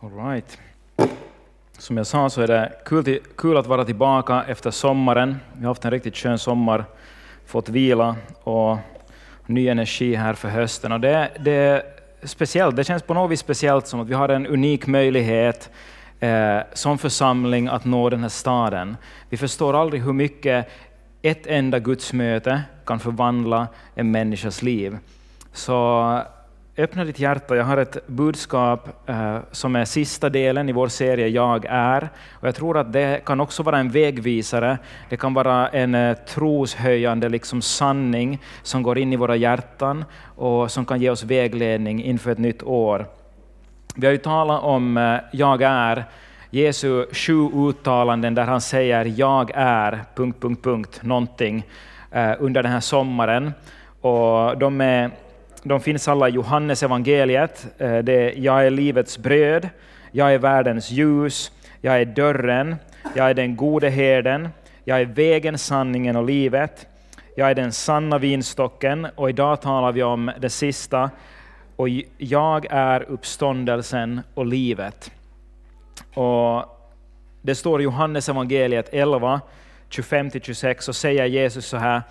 All right. Som jag sa så är det kul, till, kul att vara tillbaka efter sommaren. Vi har haft en riktigt skön sommar, fått vila och ny energi här för hösten. Och det, det är speciellt, det känns på något vis speciellt som att vi har en unik möjlighet eh, som församling att nå den här staden. Vi förstår aldrig hur mycket ett enda gudsmöte kan förvandla en människas liv. Så öppna ditt hjärta. Jag har ett budskap eh, som är sista delen i vår serie Jag är. Och jag tror att det kan också vara en vägvisare. Det kan vara en eh, troshöjande liksom sanning som går in i våra hjärtan och som kan ge oss vägledning inför ett nytt år. Vi har ju talat om eh, Jag är, Jesu sju uttalanden där han säger Jag är... Punkt, punkt, punkt, någonting eh, under den här sommaren. Och de är de finns alla i Johannes evangeliet. Eh, det är Jag är livets bröd, jag är världens ljus, jag är dörren, jag är den gode herden, jag är vägen, sanningen och livet, jag är den sanna vinstocken, och idag talar vi om det sista, och jag är uppståndelsen och livet. Och det står i Johannes evangeliet 11, 25-26, så säger Jesus så här,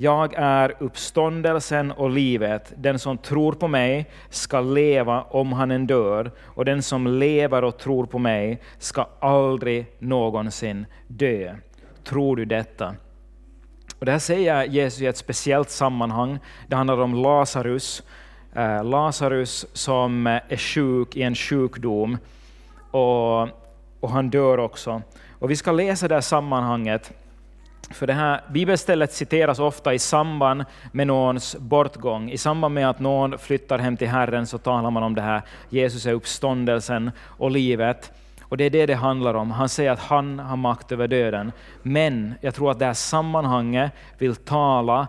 jag är uppståndelsen och livet. Den som tror på mig ska leva om han än dör, och den som lever och tror på mig ska aldrig någonsin dö. Tror du detta? Och det här säger Jesus i ett speciellt sammanhang. Det handlar om Lazarus. Eh, Lazarus som är sjuk i en sjukdom, och, och han dör också. Och vi ska läsa det här sammanhanget för det här bibelstället citeras ofta i samband med någons bortgång. I samband med att någon flyttar hem till Herren så talar man om det här, Jesus är uppståndelsen och livet. Och det är det det handlar om. Han säger att han har makt över döden. Men jag tror att det här sammanhanget vill tala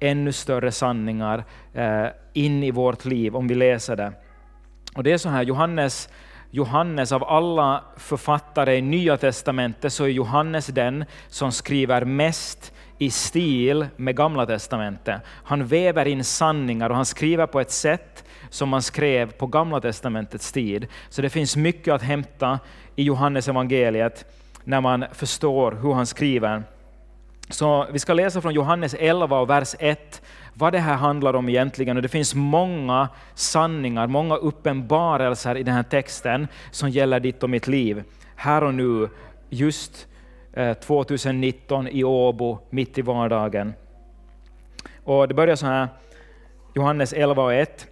ännu större sanningar eh, in i vårt liv om vi läser det. Och det är så här, Johannes Johannes, av alla författare i Nya testamentet, så är Johannes den som skriver mest i stil med Gamla testamentet. Han väver in sanningar och han skriver på ett sätt som man skrev på Gamla testamentets tid. Så det finns mycket att hämta i Johannes evangeliet när man förstår hur han skriver. Så vi ska läsa från Johannes 11 och vers 1 vad det här handlar om egentligen. Och det finns många sanningar, många uppenbarelser i den här texten som gäller ditt och mitt liv, här och nu, just eh, 2019 i Åbo, mitt i vardagen. Och det börjar så här, Johannes 11 och 1.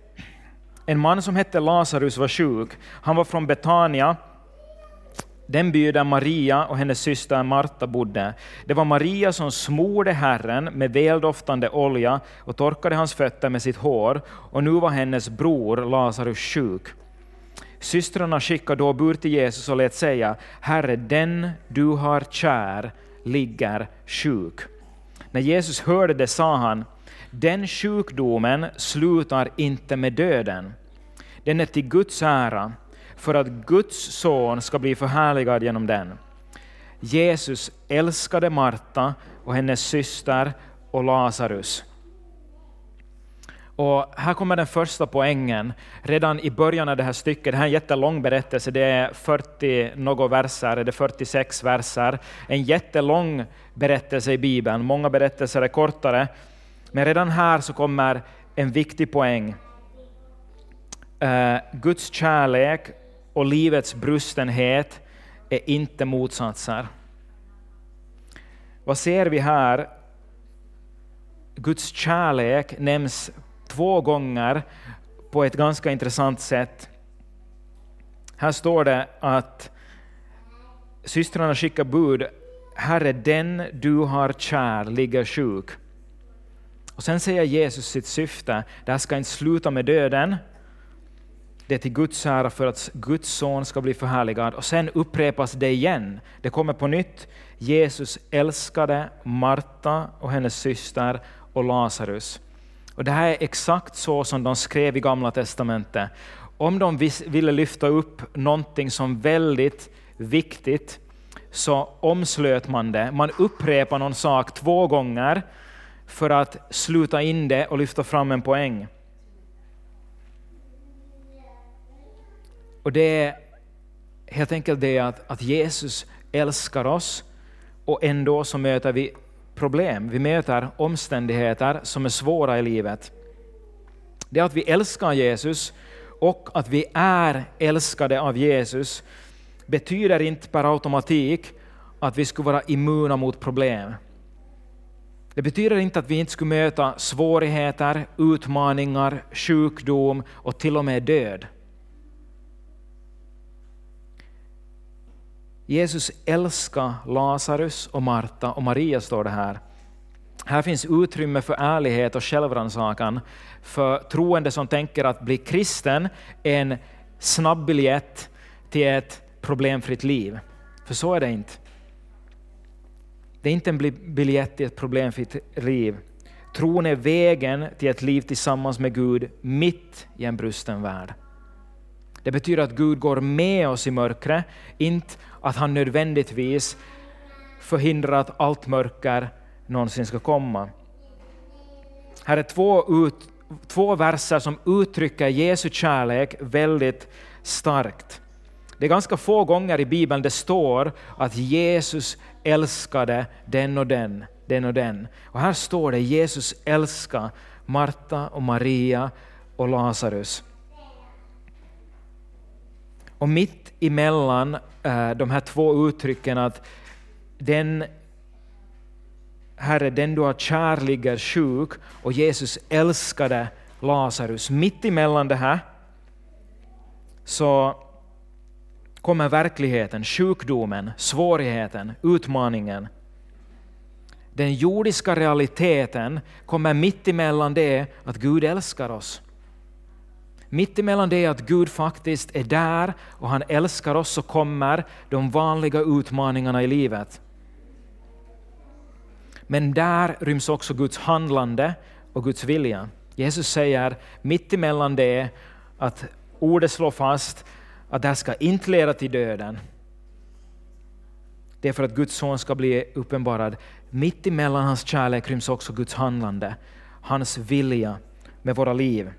En man som hette Lazarus var sjuk. Han var från Betania, den by där Maria och hennes syster Marta bodde. Det var Maria som smorde Herren med väldoftande olja och torkade hans fötter med sitt hår, och nu var hennes bror Lazarus sjuk. Systrarna skickade då bud till Jesus och lät säga, Herre, den du har kär ligger sjuk. När Jesus hörde det sa han, den sjukdomen slutar inte med döden. Den är till Guds ära, för att Guds son ska bli förhärligad genom den. Jesus älskade Marta och hennes syster och Lazarus. Och här kommer den första poängen, redan i början av det här stycket. Det här är en jättelång berättelse, det är 40 några verser, det är 46 verser. En jättelång berättelse i Bibeln, många berättelser är kortare. Men redan här så kommer en viktig poäng. Eh, Guds kärlek och livets brustenhet är inte motsatser. Vad ser vi här? Guds kärlek nämns två gånger på ett ganska intressant sätt. Här står det att systrarna skickar bud, Herre, den du har kär ligger sjuk. Och sen säger Jesus sitt syfte, det här ska inte sluta med döden, det är till Guds ära för att Guds son ska bli förhärligad. Och sen upprepas det igen. Det kommer på nytt. Jesus älskade Marta och hennes syster och Lazarus. Och det här är exakt så som de skrev i Gamla testamentet. Om de ville lyfta upp någonting som väldigt viktigt så omslöt man det. Man upprepar någon sak två gånger för att sluta in det och lyfta fram en poäng. Och det är helt enkelt det att, att Jesus älskar oss och ändå så möter vi problem. Vi möter omständigheter som är svåra i livet. Det är att vi älskar Jesus och att vi är älskade av Jesus betyder inte per automatik att vi skulle vara immuna mot problem. Det betyder inte att vi inte skulle möta svårigheter, utmaningar, sjukdom och till och med död. Jesus älskar Lazarus och Marta och Maria står det här. Här finns utrymme för ärlighet och självrannsakan för troende som tänker att bli kristen är en snabb biljett till ett problemfritt liv. För så är det inte. Det är inte en biljett till ett problemfritt liv. Tron är vägen till ett liv tillsammans med Gud mitt i en brusten värld. Det betyder att Gud går med oss i mörkret, inte att han nödvändigtvis förhindrar att allt mörker någonsin ska komma. Här är två, ut, två verser som uttrycker Jesu kärlek väldigt starkt. Det är ganska få gånger i Bibeln det står att Jesus älskade den och den, den och den. Och här står det Jesus älskade Marta och Maria och Lazarus. Och mitt emellan eh, de här två uttrycken att den Herre, den du har kär ligger sjuk och Jesus älskade Lazarus. Mitt emellan det här så kommer verkligheten, sjukdomen, svårigheten, utmaningen. Den jordiska realiteten kommer mitt emellan det att Gud älskar oss. Mitt emellan det att Gud faktiskt är där och han älskar oss så kommer de vanliga utmaningarna i livet. Men där ryms också Guds handlande och Guds vilja. Jesus säger mitt emellan det att ordet slår fast att det här ska inte leda till döden. Det är för att Guds son ska bli uppenbarad. Mitt emellan hans kärlek ryms också Guds handlande, hans vilja med våra liv.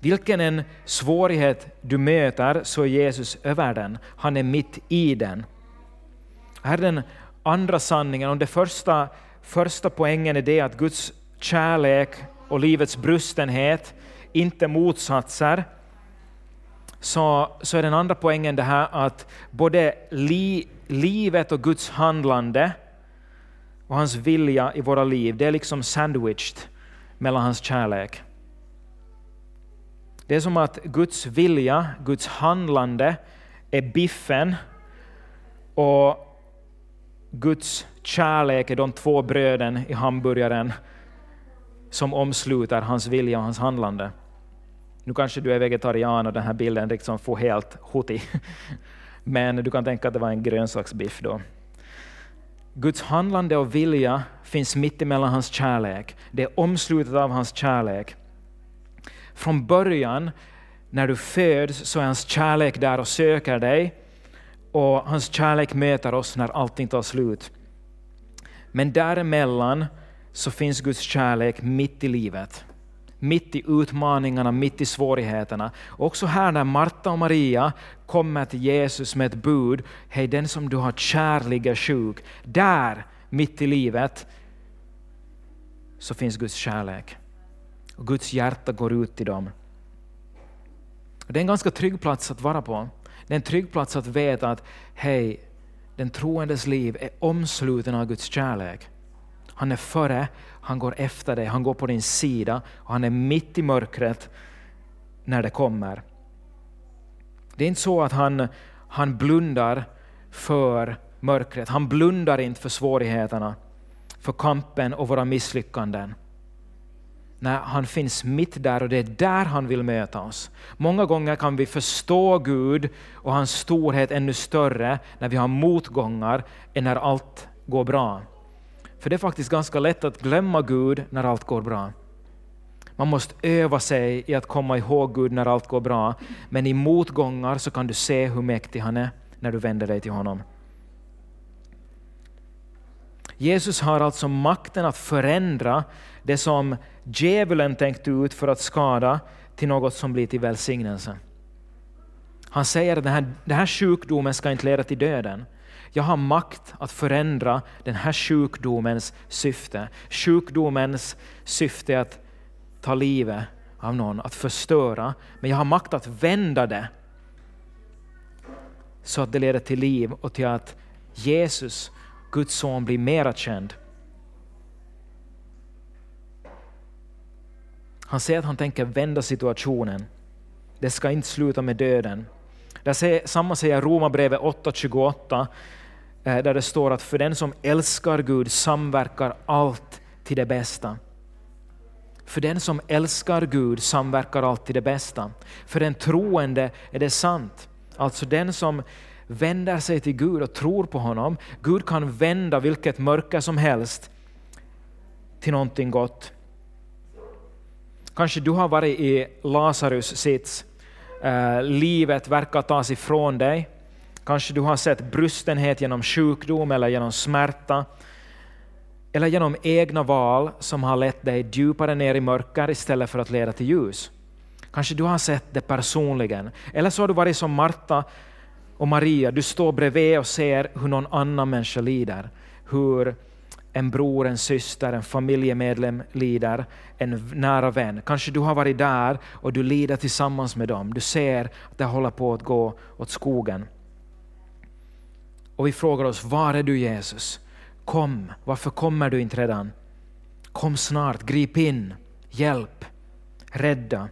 Vilken en svårighet du möter så är Jesus över den. Han är mitt i den. Här är den andra sanningen. Och den första, första poängen är det att Guds kärlek och livets brustenhet inte motsatser så, så är den andra poängen det här att både li, livet och Guds handlande och hans vilja i våra liv, det är liksom sandwiched mellan hans kärlek. Det är som att Guds vilja, Guds handlande är biffen och Guds kärlek är de två bröden i hamburgaren som omsluter hans vilja och hans handlande. Nu kanske du är vegetarian och den här bilden liksom får helt huti. Men du kan tänka att det var en grönsaksbiff då. Guds handlande och vilja finns mitt emellan hans kärlek. Det är omslutet av hans kärlek. Från början, när du föds, så är hans kärlek där och söker dig. Och hans kärlek möter oss när allting tar slut. Men däremellan så finns Guds kärlek mitt i livet mitt i utmaningarna, mitt i svårigheterna. Också här när Marta och Maria kommer till Jesus med ett bud, hej den som du har kär ligger sjuk. Där, mitt i livet, så finns Guds kärlek. Och Guds hjärta går ut till dem. Det är en ganska trygg plats att vara på. Det är en trygg plats att veta att hej, den troendes liv är omsluten av Guds kärlek. Han är före, han går efter dig, han går på din sida och han är mitt i mörkret när det kommer. Det är inte så att han, han blundar för mörkret, han blundar inte för svårigheterna, för kampen och våra misslyckanden. Nej, han finns mitt där och det är där han vill möta oss. Många gånger kan vi förstå Gud och hans storhet ännu större när vi har motgångar än när allt går bra. För det är faktiskt ganska lätt att glömma Gud när allt går bra. Man måste öva sig i att komma ihåg Gud när allt går bra, men i motgångar så kan du se hur mäktig han är när du vänder dig till honom. Jesus har alltså makten att förändra det som djävulen tänkt ut för att skada till något som blir till välsignelse. Han säger att den här, den här sjukdomen ska inte leda till döden. Jag har makt att förändra den här sjukdomens syfte. Sjukdomens syfte är att ta livet av någon, att förstöra. Men jag har makt att vända det så att det leder till liv och till att Jesus, Guds son, blir mera känd. Han säger att han tänker vända situationen. Det ska inte sluta med döden. Där säger, samma säger Romarbrevet 8.28, eh, där det står att för den som älskar Gud samverkar allt till det bästa. För den som älskar Gud samverkar allt till det bästa. För den troende är det sant. Alltså den som vänder sig till Gud och tror på honom. Gud kan vända vilket mörker som helst till någonting gott. Kanske du har varit i Lazarus sits. Eh, livet verkar tas ifrån dig. Kanske du har sett brustenhet genom sjukdom eller genom smärta. Eller genom egna val som har lett dig djupare ner i mörker istället för att leda till ljus. Kanske du har sett det personligen. Eller så har du varit som Marta och Maria, du står bredvid och ser hur någon annan människa lider. Hur en bror, en syster, en familjemedlem lider, en nära vän. Kanske du har varit där och du lider tillsammans med dem. Du ser att det håller på att gå åt skogen. Och vi frågar oss, var är du Jesus? Kom, varför kommer du inte redan? Kom snart, grip in, hjälp, rädda.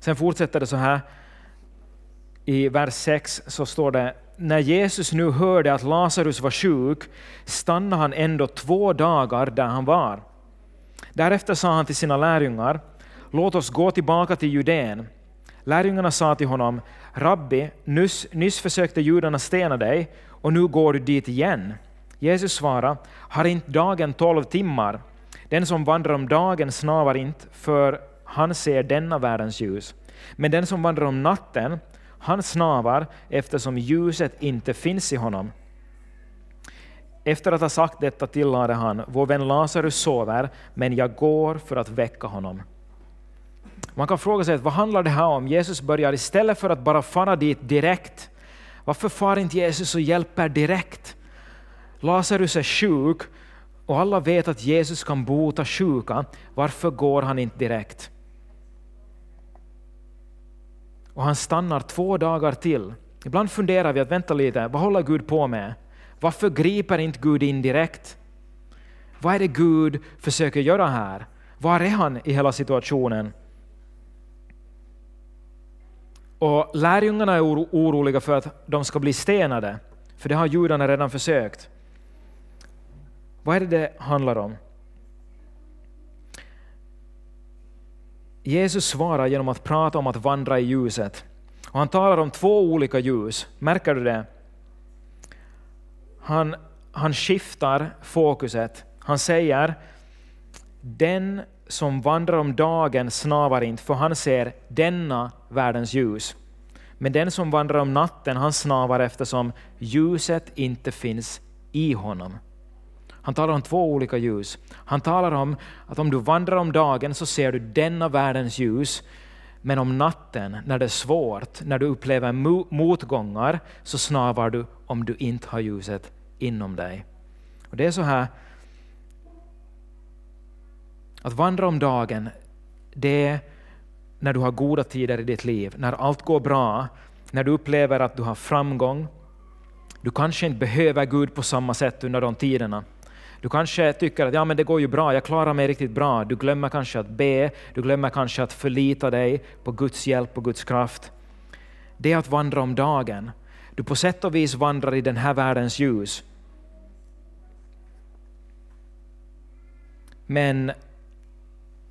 Sen fortsätter det så här, i vers 6 så står det när Jesus nu hörde att Lazarus var sjuk stannade han ändå två dagar där han var. Därefter sa han till sina lärjungar, låt oss gå tillbaka till Judeen. Lärjungarna sa till honom, Rabbi, nyss, nyss försökte judarna stena dig och nu går du dit igen. Jesus svarade, har inte dagen tolv timmar? Den som vandrar om dagen snavar inte, för han ser denna världens ljus. Men den som vandrar om natten han snavar eftersom ljuset inte finns i honom. Efter att ha sagt detta tillade han, vår vän Lazarus sover, men jag går för att väcka honom. Man kan fråga sig, vad handlar det här om? Jesus börjar istället för att bara fara dit direkt, varför far inte Jesus och hjälper direkt? Lazarus är sjuk och alla vet att Jesus kan bota sjuka, varför går han inte direkt? Och han stannar två dagar till. Ibland funderar vi att vänta lite, vad håller Gud på med? Varför griper inte Gud in direkt? Vad är det Gud försöker göra här? Var är han i hela situationen? Och lärjungarna är oroliga för att de ska bli stenade, för det har judarna redan försökt. Vad är det det handlar om? Jesus svarar genom att prata om att vandra i ljuset. Och han talar om två olika ljus. Märker du det? Han, han skiftar fokuset. Han säger den som vandrar om dagen snavar inte, för han ser denna världens ljus. Men den som vandrar om natten, han snavar eftersom ljuset inte finns i honom. Han talar om två olika ljus. Han talar om att om du vandrar om dagen så ser du denna världens ljus, men om natten, när det är svårt, när du upplever motgångar, så snavar du om du inte har ljuset inom dig. Och Det är så här, att vandra om dagen, det är när du har goda tider i ditt liv, när allt går bra, när du upplever att du har framgång. Du kanske inte behöver Gud på samma sätt under de tiderna. Du kanske tycker att ja, men det går ju bra, jag klarar mig riktigt bra. Du glömmer kanske att be, du glömmer kanske att förlita dig på Guds hjälp och Guds kraft. Det är att vandra om dagen. Du på sätt och vis vandrar i den här världens ljus. Men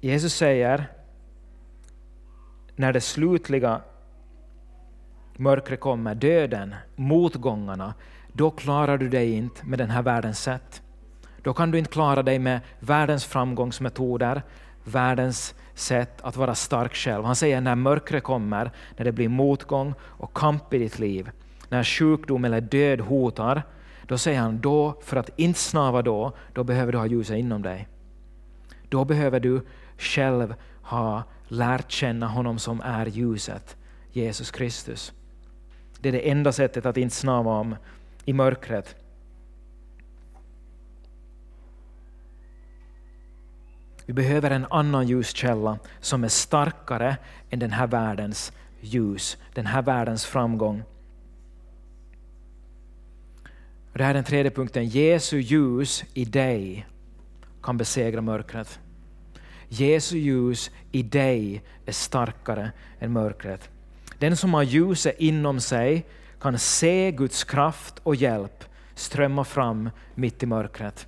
Jesus säger, när det slutliga mörkret kommer, döden, motgångarna, då klarar du dig inte med den här världens sätt. Då kan du inte klara dig med världens framgångsmetoder, världens sätt att vara stark själv. Han säger när mörkret kommer, när det blir motgång och kamp i ditt liv, när sjukdom eller död hotar, då säger han då, för att inte snava då, då behöver du ha ljuset inom dig. Då behöver du själv ha lärt känna honom som är ljuset, Jesus Kristus. Det är det enda sättet att inte snava om i mörkret. Vi behöver en annan ljuskälla som är starkare än den här världens ljus, den här världens framgång. Det här är den tredje punkten. Jesu ljus i dig kan besegra mörkret. Jesu ljus i dig är starkare än mörkret. Den som har ljuset inom sig kan se Guds kraft och hjälp strömma fram mitt i mörkret.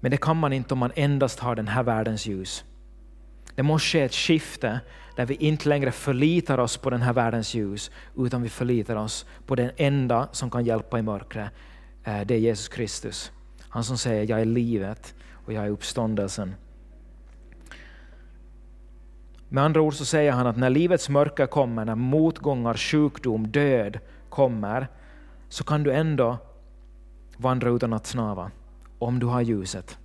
Men det kan man inte om man endast har den här världens ljus. Det måste ske ett skifte där vi inte längre förlitar oss på den här världens ljus, utan vi förlitar oss på den enda som kan hjälpa i mörkret. Eh, det är Jesus Kristus. Han som säger jag är livet och jag är uppståndelsen. Med andra ord så säger han att när livets mörker kommer, när motgångar, sjukdom, död kommer, så kan du ändå vandra utan att snava om du har ljuset.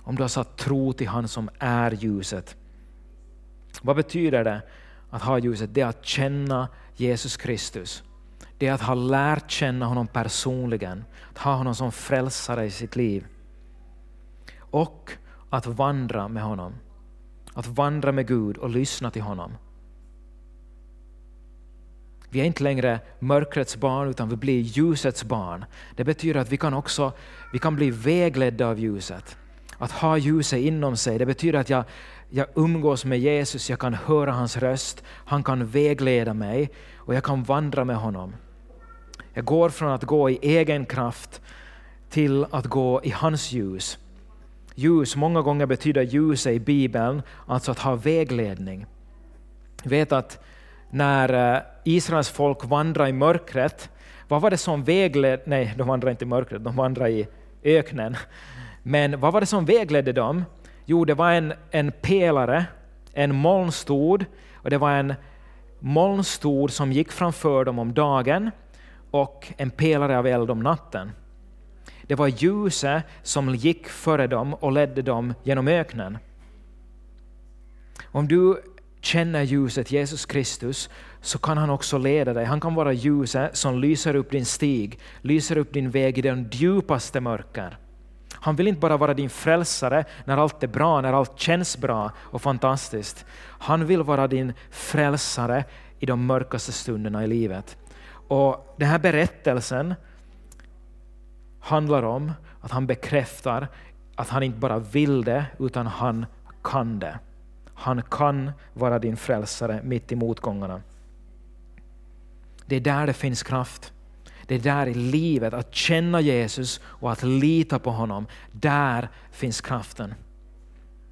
Om du har satt tro till han som är ljuset. Vad betyder det att ha ljuset? Det är att känna Jesus Kristus. Det är att ha lärt känna honom personligen, att ha honom som frälsare i sitt liv. Och att vandra med honom. Att vandra med Gud och lyssna till honom. Vi är inte längre mörkrets barn utan vi blir ljusets barn. Det betyder att vi kan också vi kan bli vägledda av ljuset. Att ha ljuset inom sig, det betyder att jag, jag umgås med Jesus, jag kan höra hans röst, han kan vägleda mig och jag kan vandra med honom. Jag går från att gå i egen kraft till att gå i hans ljus. Ljus, många gånger betyder ljuset i Bibeln alltså att ha vägledning. Jag vet att när eh, Israels folk vandrade i mörkret, vad var det som vägledde, nej de vandrade inte i mörkret, de vandrade i öknen. Men vad var det som vägledde dem? Jo, det var en, en pelare, en molnstod, och det var en molnstod som gick framför dem om dagen och en pelare av eld om natten. Det var ljuset som gick före dem och ledde dem genom öknen. Om du känner ljuset, Jesus Kristus, så kan han också leda dig. Han kan vara ljuset som lyser upp din stig, lyser upp din väg i den djupaste mörker. Han vill inte bara vara din frälsare när allt är bra, när allt känns bra och fantastiskt. Han vill vara din frälsare i de mörkaste stunderna i livet. Och Den här berättelsen handlar om att han bekräftar att han inte bara vill det, utan han kan det. Han kan vara din frälsare mitt i motgångarna. Det är där det finns kraft. Det är där i livet, att känna Jesus och att lita på honom, där finns kraften.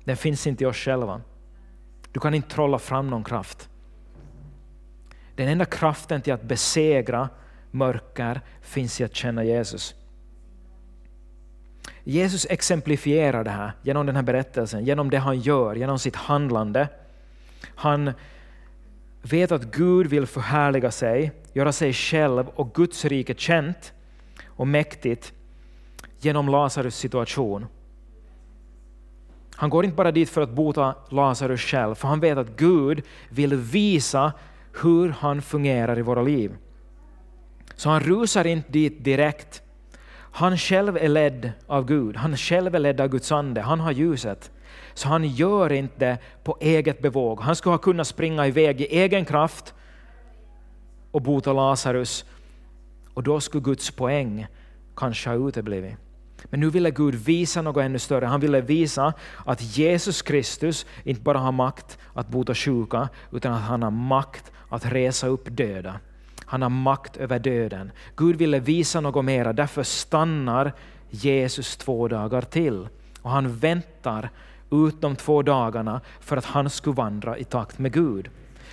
Den finns inte i oss själva. Du kan inte trolla fram någon kraft. Den enda kraften till att besegra mörker finns i att känna Jesus. Jesus exemplifierar det här genom den här berättelsen, genom det han gör, genom sitt handlande. Han vet att Gud vill förhärliga sig, göra sig själv och Guds rike känt och mäktigt genom Lazarus situation. Han går inte bara dit för att bota Lazarus själv, för han vet att Gud vill visa hur han fungerar i våra liv. Så han rusar inte dit direkt han själv är ledd av Gud, han själv är ledd av Guds ande, han har ljuset. Så han gör inte på eget bevåg. Han skulle ha kunnat springa iväg i egen kraft och bota Lazarus. Och då skulle Guds poäng kanske ha uteblivit. Men nu ville Gud visa något ännu större. Han ville visa att Jesus Kristus inte bara har makt att bota sjuka, utan att han har makt att resa upp döda. Han har makt över döden. Gud ville visa något mera, därför stannar Jesus två dagar till. Och han väntar ut de två dagarna för att han skulle vandra i takt med Gud.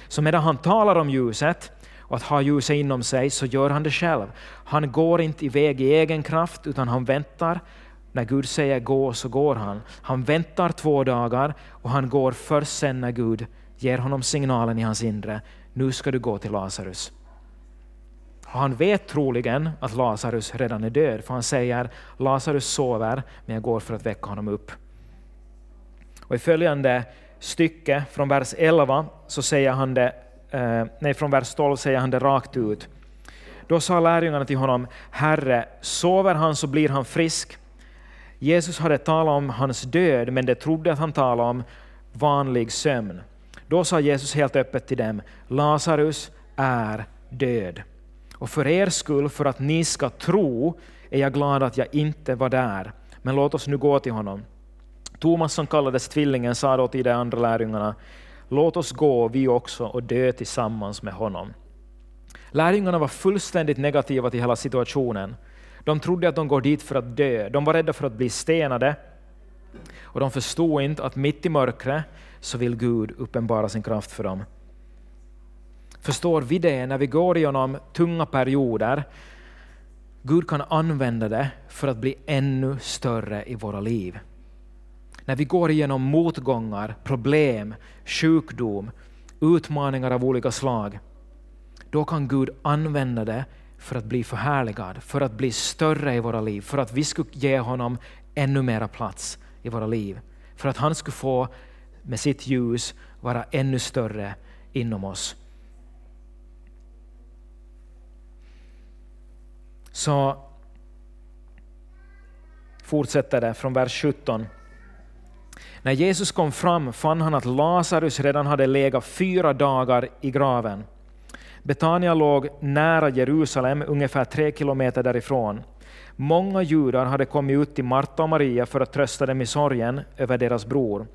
Så medan han talar om ljuset och att ha ljuset inom sig så gör han det själv. Han går inte iväg i egen kraft utan han väntar. När Gud säger gå så går han. Han väntar två dagar och han går först sen när Gud ger honom signalen i hans inre. Nu ska du gå till Lazarus. Och han vet troligen att Lazarus redan är död, för han säger Lazarus sover, men jag går för att väcka honom upp. Och i följande stycke från vers 11 så säger han det, eh, nej från vers 12 säger han det rakt ut. Då sa lärjungarna till honom, Herre, sover han så blir han frisk. Jesus hade talat om hans död, men de trodde att han talade om vanlig sömn. Då sa Jesus helt öppet till dem, Lazarus är död. Och för er skull, för att ni ska tro, är jag glad att jag inte var där. Men låt oss nu gå till honom. Thomas som kallades tvillingen sa då till de andra lärjungarna, låt oss gå vi också och dö tillsammans med honom. Lärjungarna var fullständigt negativa till hela situationen. De trodde att de går dit för att dö. De var rädda för att bli stenade. Och de förstod inte att mitt i mörkret så vill Gud uppenbara sin kraft för dem. Förstår vi det när vi går igenom tunga perioder? Gud kan använda det för att bli ännu större i våra liv. När vi går igenom motgångar, problem, sjukdom, utmaningar av olika slag, då kan Gud använda det för att bli förhärligad, för att bli större i våra liv, för att vi skulle ge honom ännu mera plats i våra liv. För att han skulle få med sitt ljus vara ännu större inom oss. Så fortsätter det från vers 17. När Jesus kom fram fann han att Lazarus redan hade legat fyra dagar i graven. Betania låg nära Jerusalem, ungefär tre kilometer därifrån. Många judar hade kommit ut till Marta och Maria för att trösta dem i sorgen över deras bror.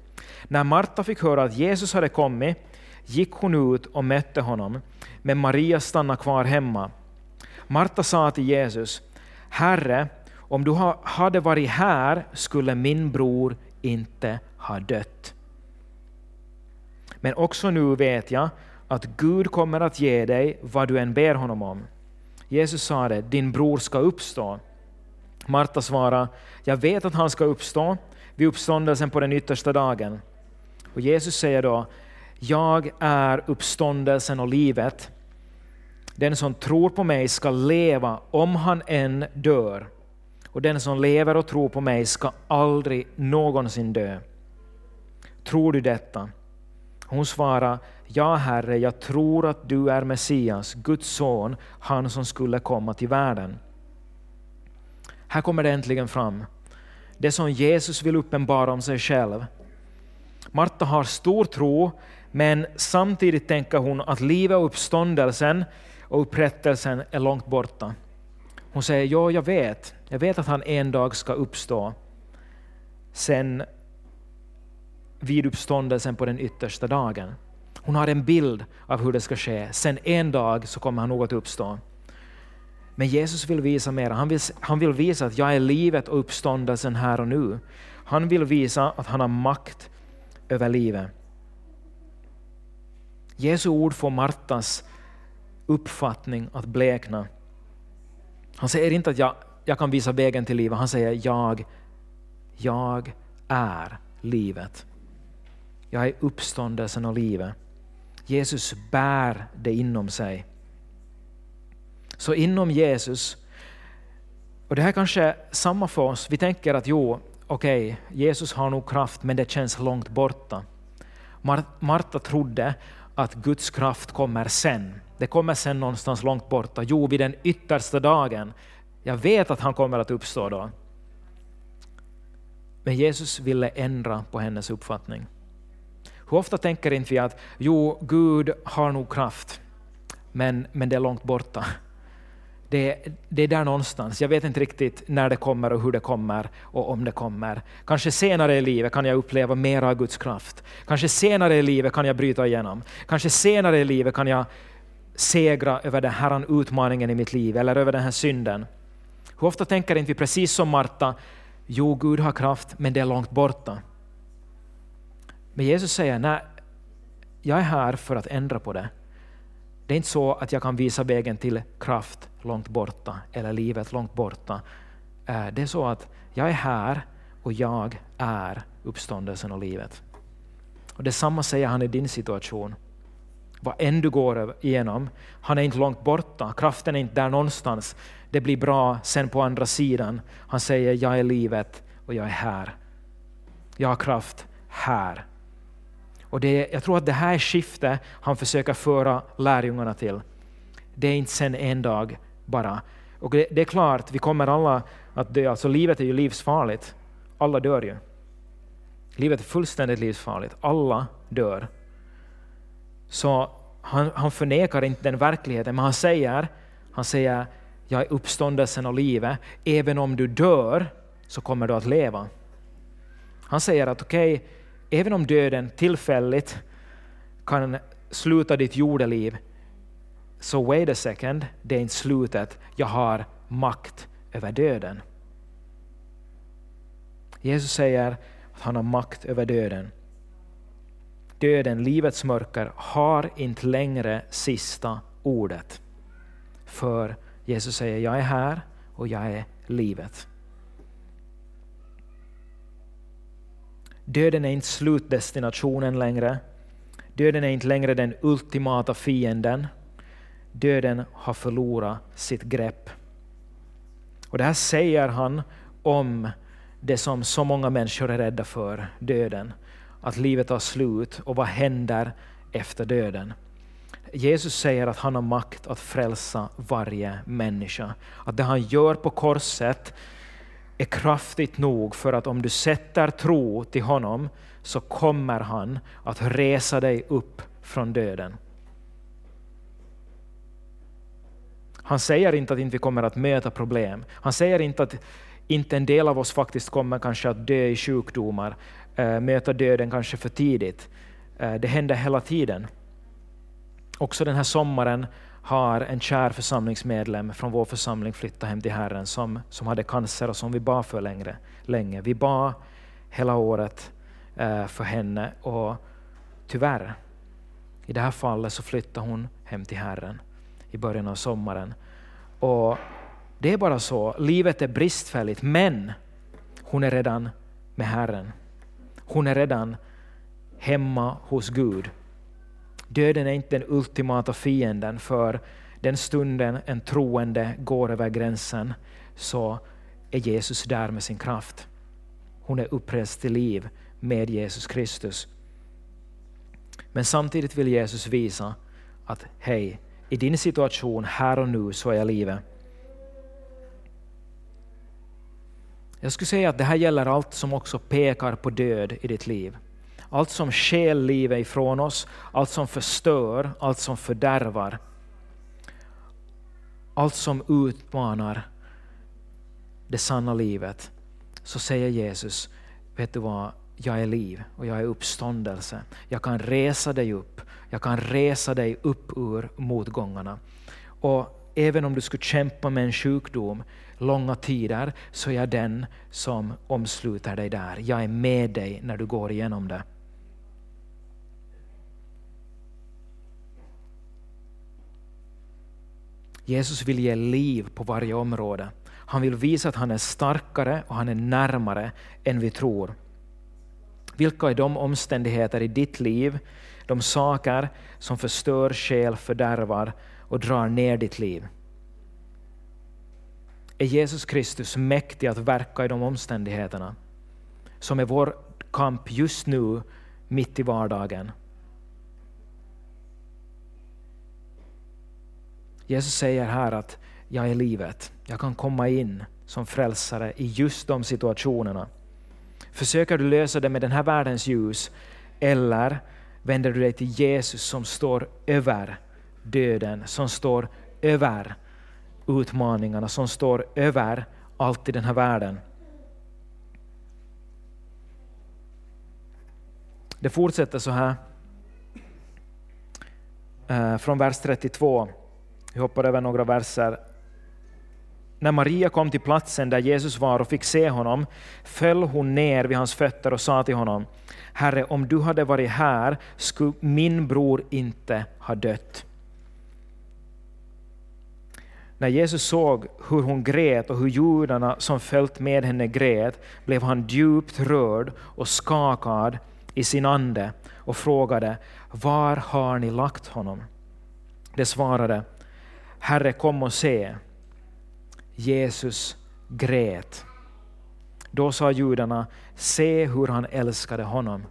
När Marta fick höra att Jesus hade kommit gick hon ut och mötte honom, men Maria stannade kvar hemma. Marta sa till Jesus, Herre, om du hade varit här skulle min bror inte ha dött. Men också nu vet jag att Gud kommer att ge dig vad du än ber honom om. Jesus sa det, din bror ska uppstå. Marta svarade, jag vet att han ska uppstå vid uppståndelsen på den yttersta dagen. Och Jesus säger då, jag är uppståndelsen och livet. Den som tror på mig ska leva om han än dör. Och den som lever och tror på mig ska aldrig någonsin dö. Tror du detta? Hon svarade, Ja, Herre, jag tror att du är Messias, Guds son, han som skulle komma till världen. Här kommer det äntligen fram. Det som Jesus vill uppenbara om sig själv. Marta har stor tro, men samtidigt tänker hon att livet och uppståndelsen och upprättelsen är långt borta. Hon säger, ja, jag vet. Jag vet att han en dag ska uppstå. Sen vid uppståndelsen på den yttersta dagen. Hon har en bild av hur det ska ske. Sen en dag så kommer han nog att uppstå. Men Jesus vill visa mer. Han vill, han vill visa att jag är livet och uppståndelsen här och nu. Han vill visa att han har makt över livet. Jesu ord får Martas uppfattning att blekna. Han säger inte att jag, jag kan visa vägen till livet, han säger jag, jag är livet. Jag är uppståndelsen och livet. Jesus bär det inom sig. Så inom Jesus, och det här kanske är samma för oss, vi tänker att jo, okej, okay, Jesus har nog kraft men det känns långt borta. Marta trodde att Guds kraft kommer sen. Det kommer sen någonstans långt borta. Jo, vid den yttersta dagen. Jag vet att han kommer att uppstå då. Men Jesus ville ändra på hennes uppfattning. Hur ofta tänker inte vi att jo, Gud har nog kraft, men, men det är långt borta. Det, det, är där någonstans. Jag vet inte riktigt när det kommer och hur det kommer och om det kommer. Kanske senare i livet kan jag uppleva mer av Guds kraft. Kanske senare i livet kan jag bryta igenom. Kanske senare i livet kan jag segra över den här utmaningen i mitt liv eller över den här synden. Hur ofta tänker inte vi precis som Marta, jo Gud har kraft men det är långt borta. Men Jesus säger, nej, jag är här för att ändra på det. Det är inte så att jag kan visa vägen till kraft långt borta eller livet långt borta. Eh, det är så att jag är här och jag är uppståndelsen och livet. Och Detsamma säger han i din situation. Vad än du går igenom, han är inte långt borta, kraften är inte där någonstans. Det blir bra sen på andra sidan. Han säger, jag är livet och jag är här. Jag har kraft här. Och det, jag tror att det här är skiftet han försöker föra lärjungarna till. Det är inte sen en dag bara. Och det, det är klart, vi kommer alla att dö. Alltså livet är ju livsfarligt. Alla dör ju. Livet är fullständigt livsfarligt. Alla dör. Så han, han förnekar inte den verkligheten, men han säger, han säger jag är uppståndelsen och livet. Även om du dör så kommer du att leva. Han säger att okej, okay, även om döden tillfälligt kan sluta ditt jordeliv, så wait a second, det är inte slutet. Jag har makt över döden. Jesus säger att han har makt över döden. Döden, livets mörker, har inte längre sista ordet. För Jesus säger, jag är här och jag är livet. Döden är inte slutdestinationen längre. Döden är inte längre den ultimata fienden. Döden har förlorat sitt grepp. Och det här säger han om det som så många människor är rädda för, döden. Att livet tar slut och vad händer efter döden? Jesus säger att han har makt att frälsa varje människa. Att det han gör på korset är kraftigt nog för att om du sätter tro till honom så kommer han att resa dig upp från döden. Han säger inte att inte vi kommer att möta problem. Han säger inte att inte en del av oss faktiskt kommer kanske att dö i sjukdomar, eh, möta döden kanske för tidigt. Eh, det händer hela tiden. Också den här sommaren har en kär församlingsmedlem från vår församling flyttat hem till Herren som, som hade cancer och som vi bad för längre, länge. Vi bad hela året eh, för henne och tyvärr, i det här fallet så flyttade hon hem till Herren i början av sommaren. Och det är bara så, livet är bristfälligt, men hon är redan med Herren. Hon är redan hemma hos Gud. Döden är inte den ultimata fienden, för den stunden en troende går över gränsen så är Jesus där med sin kraft. Hon är upprest till liv med Jesus Kristus. Men samtidigt vill Jesus visa att hej, i din situation här och nu så är jag livet. Jag skulle säga att det här gäller allt som också pekar på död i ditt liv. Allt som stjäl livet ifrån oss, allt som förstör, allt som fördärvar. Allt som utmanar det sanna livet. Så säger Jesus, vet du vad, jag är liv och jag är uppståndelse. Jag kan resa dig upp. Jag kan resa dig upp ur motgångarna. Och även om du skulle kämpa med en sjukdom långa tider, så är jag den som omsluter dig där. Jag är med dig när du går igenom det. Jesus vill ge liv på varje område. Han vill visa att han är starkare och han är närmare än vi tror. Vilka är de omständigheter i ditt liv, de saker som förstör själ, fördärvar och drar ner ditt liv? Är Jesus Kristus mäktig att verka i de omständigheterna som är vår kamp just nu, mitt i vardagen? Jesus säger här att jag är livet. Jag kan komma in som frälsare i just de situationerna. Försöker du lösa det med den här världens ljus eller vänder du dig till Jesus som står över döden, som står över utmaningarna, som står över allt i den här världen. Det fortsätter så här eh, från vers 32. Vi hoppar över några verser. När Maria kom till platsen där Jesus var och fick se honom föll hon ner vid hans fötter och sa till honom Herre, om du hade varit här skulle min bror inte ha dött. När Jesus såg hur hon grät och hur judarna som följt med henne grät blev han djupt rörd och skakad i sin ande och frågade Var har ni lagt honom? Det svarade Herre, kom och se. Jesus grät. Då sa judarna, se hur han älskade honom.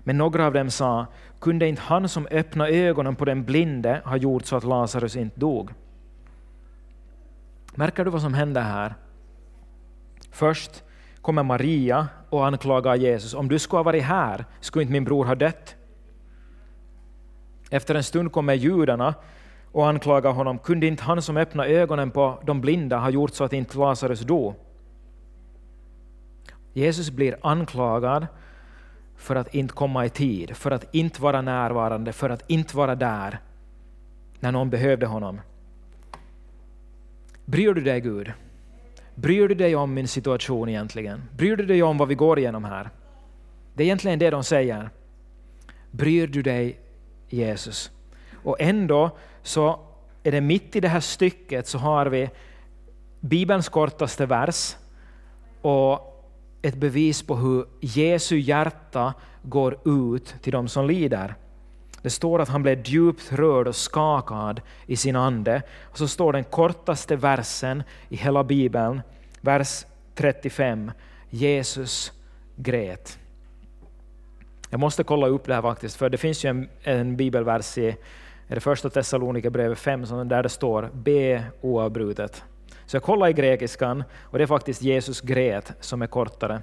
Men några av dem sa, kunde inte han som öppnade ögonen på den blinde ha gjort så att Lazarus inte dog? Märker du vad som händer här? Först kommer Maria och anklagar Jesus. Om du skulle ha varit här skulle inte min bror ha dött. Efter en stund kommer judarna och anklagar honom. Kunde inte han som öppnade ögonen på de blinda ha gjort så att inte Lazarus dog? Jesus blir anklagad för att inte komma i tid, för att inte vara närvarande, för att inte vara där när någon behövde honom. Bryr du dig Gud? Bryr du dig om min situation egentligen? Bryr du dig om vad vi går igenom här? Det är egentligen det de säger. Bryr du dig Jesus? Och ändå så är det mitt i det här stycket så har vi Bibelns kortaste vers och ett bevis på hur Jesu hjärta går ut till de som lider. Det står att han blev djupt rörd och skakad i sin ande. Och så står den kortaste versen i hela Bibeln, vers 35. Jesus grät. Jag måste kolla upp det här faktiskt, för det finns ju en, en bibelvers i är det första Thessalonikerbrevet 5 där det står be oavbrutet. Så jag kollade i grekiskan och det är faktiskt Jesus grät som är kortare.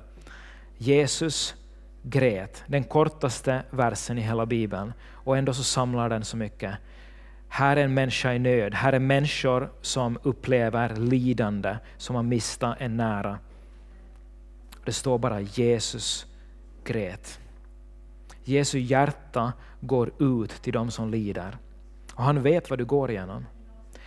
Jesus grät, den kortaste versen i hela Bibeln, och ändå så samlar den så mycket. Här är en människa i nöd, här är människor som upplever lidande, som har mistat en nära. Det står bara Jesus grät. Jesu hjärta går ut till de som lider. Och han vet vad du går igenom.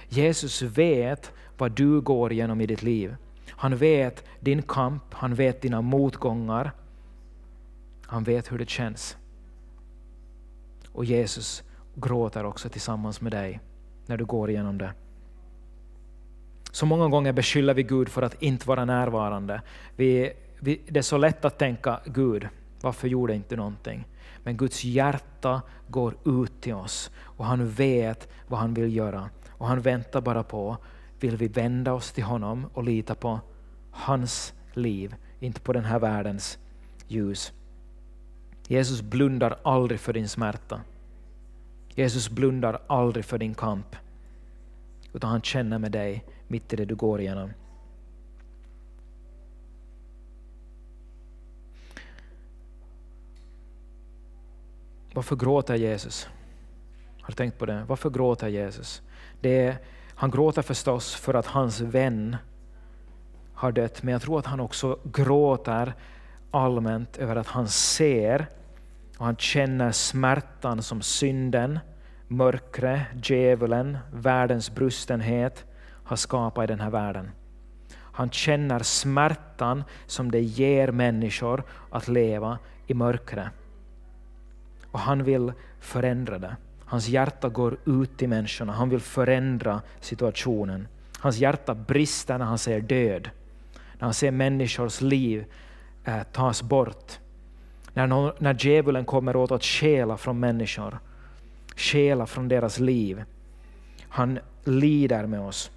Jesus vet vad du går igenom i ditt liv. Han vet din kamp, han vet dina motgångar. Han vet hur det känns. Och Jesus gråter också tillsammans med dig när du går igenom det. Så många gånger beskyller vi Gud för att inte vara närvarande. Vi, vi, det är så lätt att tänka, Gud, varför gjorde inte någonting? Men Guds hjärta går ut till oss och han vet vad han vill göra. Och han väntar bara på, vill vi vända oss till honom och lita på hans liv, inte på den här världens ljus. Jesus blundar aldrig för din smärta. Jesus blundar aldrig för din kamp. Utan han känner med dig mitt i det du går igenom. Varför gråter Jesus? Har du tänkt på det? Varför gråter Jesus? Det är, han gråter förstås för att hans vän har dött, men jag tror att han också gråter allmänt över att han ser och han känner smärtan som synden, mörkret, djävulen, världens brustenhet har skapat i den här världen. Han känner smärtan som det ger människor att leva i mörkret. Och han vill förändra det. Hans hjärta går ut till människorna, han vill förändra situationen. Hans hjärta brister när han ser död, när han ser människors liv eh, tas bort. När, någon, när djävulen kommer åt att stjäla från människor, stjäla från deras liv. Han lider med oss.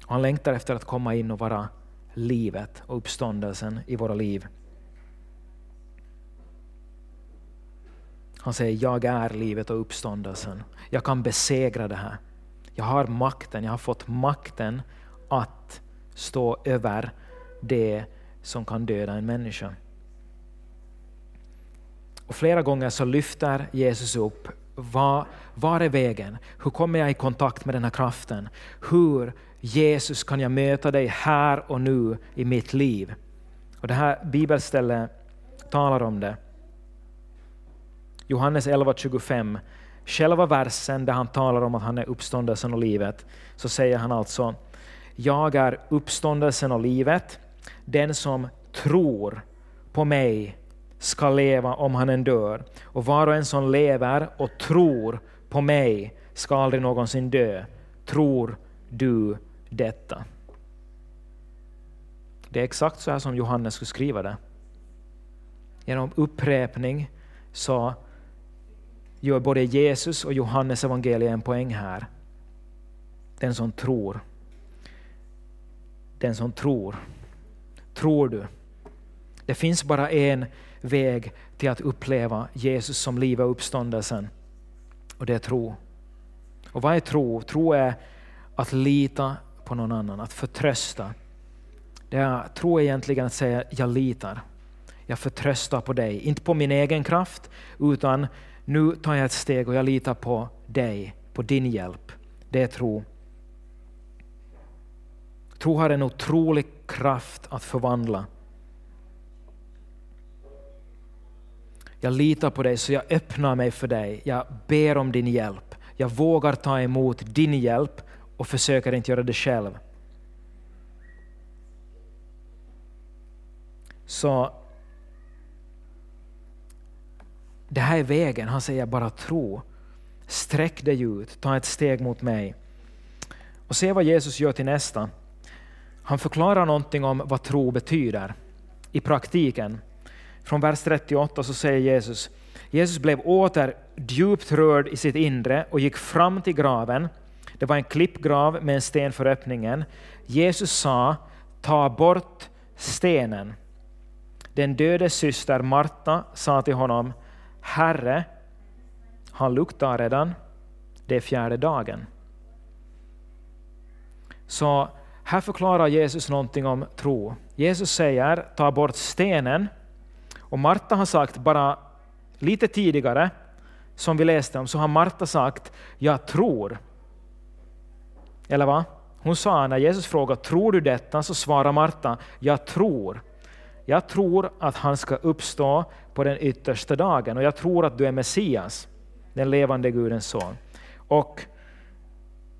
Han längtar efter att komma in och vara livet och uppståndelsen i våra liv. Han säger, jag är livet och uppståndelsen. Jag kan besegra det här. Jag har makten, jag har fått makten att stå över det som kan döda en människa. Och flera gånger så lyfter Jesus upp, var, var är vägen? Hur kommer jag i kontakt med den här kraften? Hur, Jesus, kan jag möta dig här och nu i mitt liv? Och Det här bibelstället talar om det. Johannes 11.25, själva versen där han talar om att han är uppståndelsen och livet, så säger han alltså Jag är uppståndelsen och livet. Den som tror på mig ska leva om han än dör. Och var och en som lever och tror på mig ska aldrig någonsin dö. Tror du detta? Det är exakt så här som Johannes skulle skriva det. Genom upprepning så gör både Jesus och Johannes evangeliet en poäng här. Den som tror. Den som tror. Tror du? Det finns bara en väg till att uppleva Jesus som liv och uppståndelsen. Och det är tro. Och vad är tro? Tro är att lita på någon annan, att förtrösta. Det är, tro är egentligen att säga jag litar. Jag förtröstar på dig, inte på min egen kraft, utan nu tar jag ett steg och jag litar på dig, på din hjälp. Det är tro. Tro har en otrolig kraft att förvandla. Jag litar på dig så jag öppnar mig för dig. Jag ber om din hjälp. Jag vågar ta emot din hjälp och försöker inte göra det själv. Så det här är vägen. Han säger bara tro. Sträck dig ut, ta ett steg mot mig. Och se vad Jesus gör till nästa. Han förklarar någonting om vad tro betyder i praktiken. Från vers 38 så säger Jesus, Jesus blev åter djupt rörd i sitt inre och gick fram till graven. Det var en klippgrav med en sten för öppningen. Jesus sa, ta bort stenen. Den dödes syster Marta sa till honom, Herre, han luktar redan, det är fjärde dagen. Så här förklarar Jesus någonting om tro. Jesus säger, ta bort stenen. Och Marta har sagt, bara lite tidigare, som vi läste om, så har Marta sagt, jag tror. Eller vad? Hon sa när Jesus frågade, tror du detta? Så svarar Marta, jag tror. Jag tror att han ska uppstå på den yttersta dagen och jag tror att du är Messias, den levande Gudens son. Och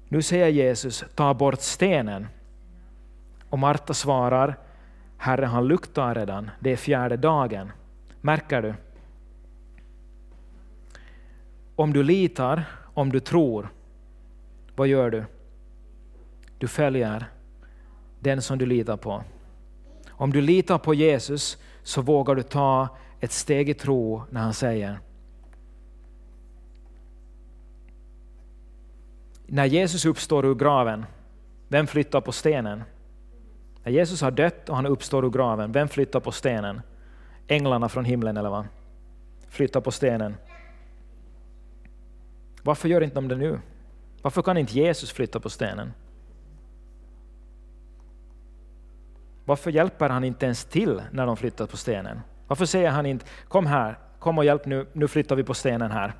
nu säger Jesus, ta bort stenen. Och Marta svarar, Herre han luktar redan, det är fjärde dagen. Märker du? Om du litar, om du tror, vad gör du? Du följer den som du litar på. Om du litar på Jesus så vågar du ta ett steg i tro när han säger När Jesus uppstår ur graven, vem flyttar på stenen? När Jesus har dött och han uppstår ur graven, vem flyttar på stenen? Änglarna från himlen eller vad? Flyttar på stenen. Varför gör inte de det nu? Varför kan inte Jesus flytta på stenen? Varför hjälper han inte ens till när de flyttar på stenen? Varför säger han inte kom här, kom och hjälp nu, nu flyttar vi på stenen här.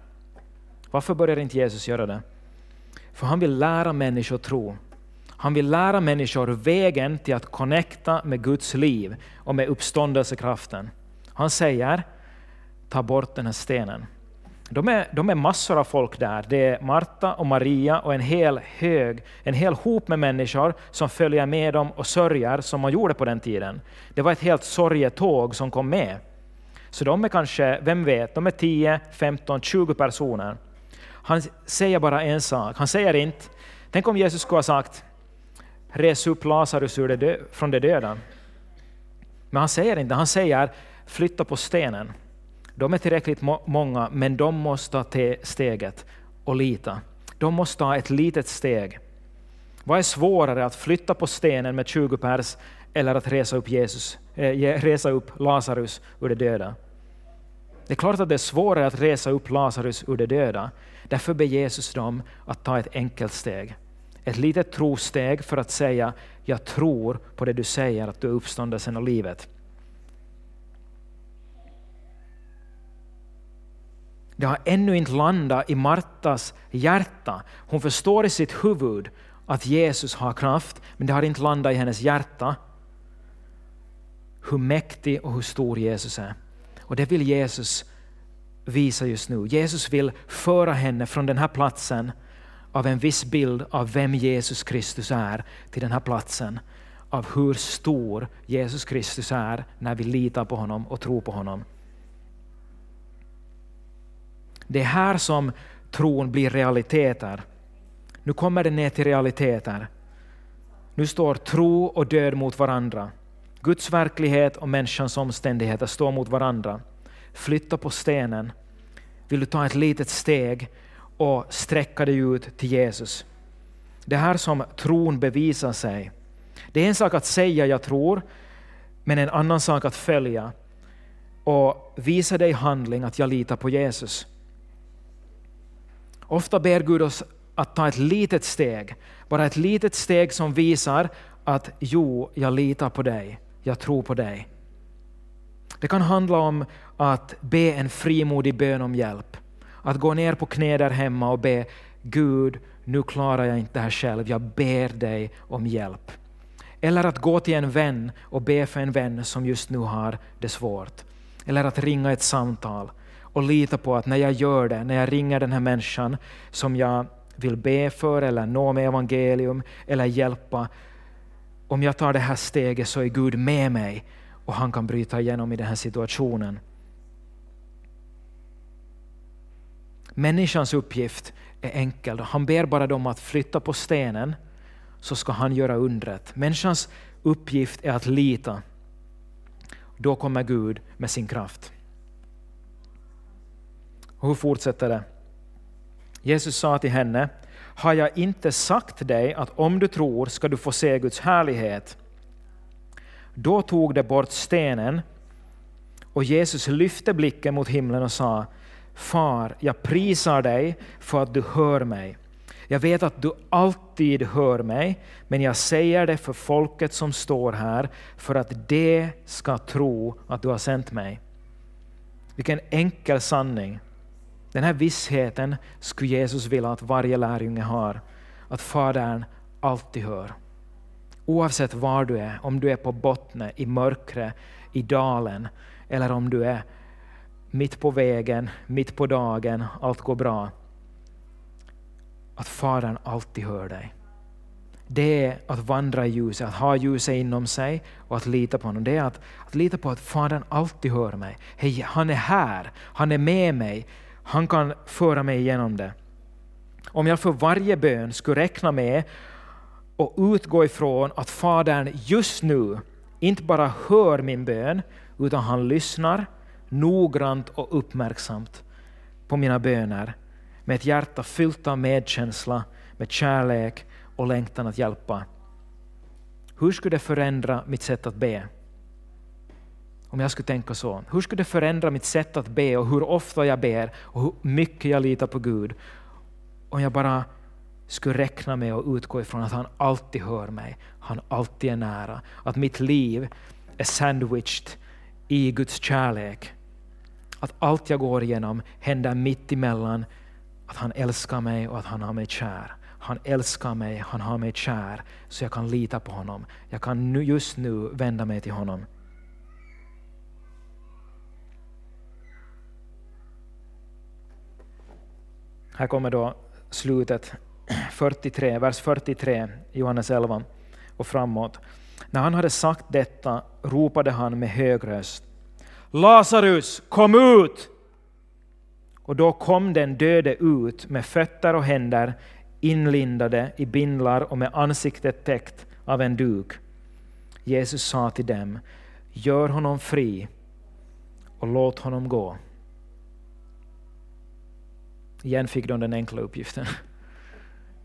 Varför börjar inte Jesus göra det? För han vill lära människor tro. Han vill lära människor vägen till att connecta med Guds liv och med uppståndelsekraften. Han säger, ta bort den här stenen. De är, de är massor av folk där. Det är Marta och Maria och en hel hög, en hel hop med människor som följer med dem och sörjer som man gjorde på den tiden. Det var ett helt sorgetåg som kom med. Så de är kanske, vem vet, de är 10, 15, 20 personer. Han säger bara en sak. Han säger inte, tänk om Jesus skulle ha sagt, res upp Lazarus ur det från de döda. Men han säger inte, han säger, flytta på stenen. De är tillräckligt må många, men de måste ta steget och lita. De måste ta ett litet steg. Vad är svårare, att flytta på stenen med 20 pers eller att resa upp, Jesus, eh, resa upp Lazarus ur de döda? Det är klart att det är svårare att resa upp Lazarus ur de döda. Därför ber Jesus dem att ta ett enkelt steg. Ett litet trosteg för att säga, jag tror på det du säger, att du är uppståndelsen och livet. Det har ännu inte landat i Martas hjärta. Hon förstår i sitt huvud att Jesus har kraft, men det har inte landat i hennes hjärta hur mäktig och hur stor Jesus är. Och det vill Jesus visa just nu. Jesus vill föra henne från den här platsen av en viss bild av vem Jesus Kristus är till den här platsen av hur stor Jesus Kristus är när vi litar på honom och tror på honom. Det är här som tron blir realiteter. Nu kommer det ner till realiteter. Nu står tro och död mot varandra. Guds verklighet och människans omständigheter står mot varandra. Flytta på stenen. Vill du ta ett litet steg och sträcka dig ut till Jesus? Det är här som tron bevisar sig. Det är en sak att säga jag tror, men en annan sak att följa och visa dig i handling att jag litar på Jesus. Ofta ber Gud oss att ta ett litet steg, bara ett litet steg som visar att jo, jag litar på dig, jag tror på dig. Det kan handla om att be en frimodig bön om hjälp. Att gå ner på knä där hemma och be Gud, nu klarar jag inte det här själv, jag ber dig om hjälp. Eller att gå till en vän och be för en vän som just nu har det svårt. Eller att ringa ett samtal och lita på att när jag gör det, när jag ringer den här människan som jag vill be för eller nå med evangelium eller hjälpa, om jag tar det här steget så är Gud med mig och han kan bryta igenom i den här situationen. Människans uppgift är enkel. Han ber bara dem att flytta på stenen så ska han göra undret. Människans uppgift är att lita. Då kommer Gud med sin kraft. Och hur fortsätter det? Jesus sa till henne, har jag inte sagt dig att om du tror ska du få se Guds härlighet? Då tog de bort stenen och Jesus lyfte blicken mot himlen och sa, Far, jag prisar dig för att du hör mig. Jag vet att du alltid hör mig, men jag säger det för folket som står här, för att de ska tro att du har sänt mig. Vilken enkel sanning. Den här vissheten skulle Jesus vilja att varje lärjunge har, att Fadern alltid hör. Oavsett var du är, om du är på botten, i mörkret, i dalen, eller om du är mitt på vägen, mitt på dagen, allt går bra. Att Fadern alltid hör dig. Det är att vandra i ljuset, att ha ljuset inom sig och att lita på honom. Det är att, att lita på att Fadern alltid hör mig. Hej, han är här, han är med mig, han kan föra mig igenom det. Om jag för varje bön skulle räkna med och utgå ifrån att Fadern just nu inte bara hör min bön, utan han lyssnar noggrant och uppmärksamt på mina böner med ett hjärta fyllt av medkänsla, med kärlek och längtan att hjälpa. Hur skulle det förändra mitt sätt att be? Om jag skulle tänka så. Hur skulle det förändra mitt sätt att be och hur ofta jag ber och hur mycket jag litar på Gud? Om jag bara skulle räkna med och utgå ifrån att han alltid hör mig, han alltid är nära, att mitt liv är sandwiched i Guds kärlek. Att allt jag går igenom händer mitt emellan att han älskar mig och att han har mig kär. Han älskar mig, han har mig kär, så jag kan lita på honom. Jag kan nu, just nu vända mig till honom. Här kommer då slutet, 43, vers 43, Johannes 11 och framåt. När han hade sagt detta ropade han med hög röst. Lazarus, kom ut! Och då kom den döde ut med fötter och händer inlindade i bindlar och med ansiktet täckt av en duk. Jesus sa till dem, gör honom fri och låt honom gå. Igen fick de den enkla uppgiften.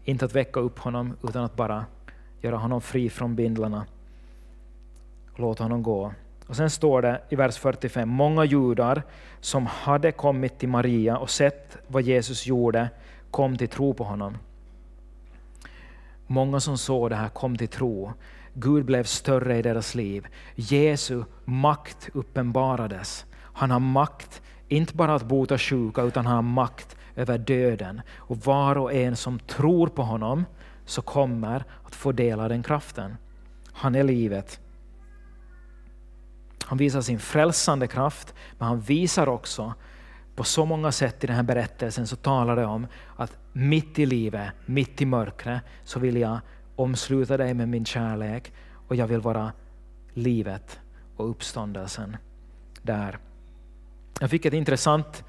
Inte att väcka upp honom, utan att bara göra honom fri från bindlarna. Låt honom gå. Och sen står det i vers 45, många judar som hade kommit till Maria och sett vad Jesus gjorde kom till tro på honom. Många som såg det här kom till tro. Gud blev större i deras liv. Jesu makt uppenbarades. Han har makt, inte bara att bota sjuka, utan han har makt över döden. Och var och en som tror på honom så kommer att få del av den kraften. Han är livet. Han visar sin frälsande kraft, men han visar också på så många sätt i den här berättelsen så talar det om att mitt i livet, mitt i mörkret, så vill jag omsluta dig med min kärlek och jag vill vara livet och uppståndelsen där. Jag fick ett intressant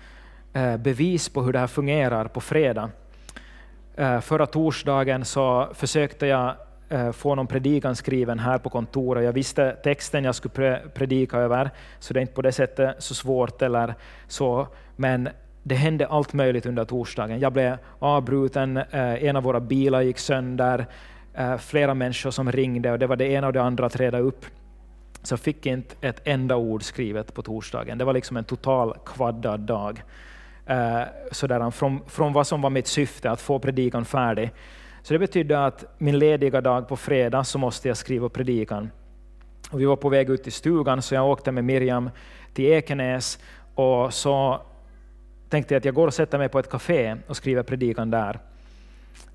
Eh, bevis på hur det här fungerar på fredag. Eh, förra torsdagen så försökte jag eh, få någon predikan skriven här på kontoret. Jag visste texten jag skulle predika över, så det är inte på det sättet så svårt eller så. Men det hände allt möjligt under torsdagen. Jag blev avbruten, en av våra bilar gick sönder, flera människor som ringde och det var det ena och det andra att reda upp. så jag fick inte ett enda ord skrivet på torsdagen. Det var liksom en total kvaddad dag. Eh, sådär, från, från vad som var mitt syfte, att få predikan färdig. Så det betydde att min lediga dag på fredag så måste jag skriva predikan. Och vi var på väg ut till stugan, så jag åkte med Miriam till Ekenäs och så tänkte jag att jag går och sätter mig på ett café och skriver predikan där.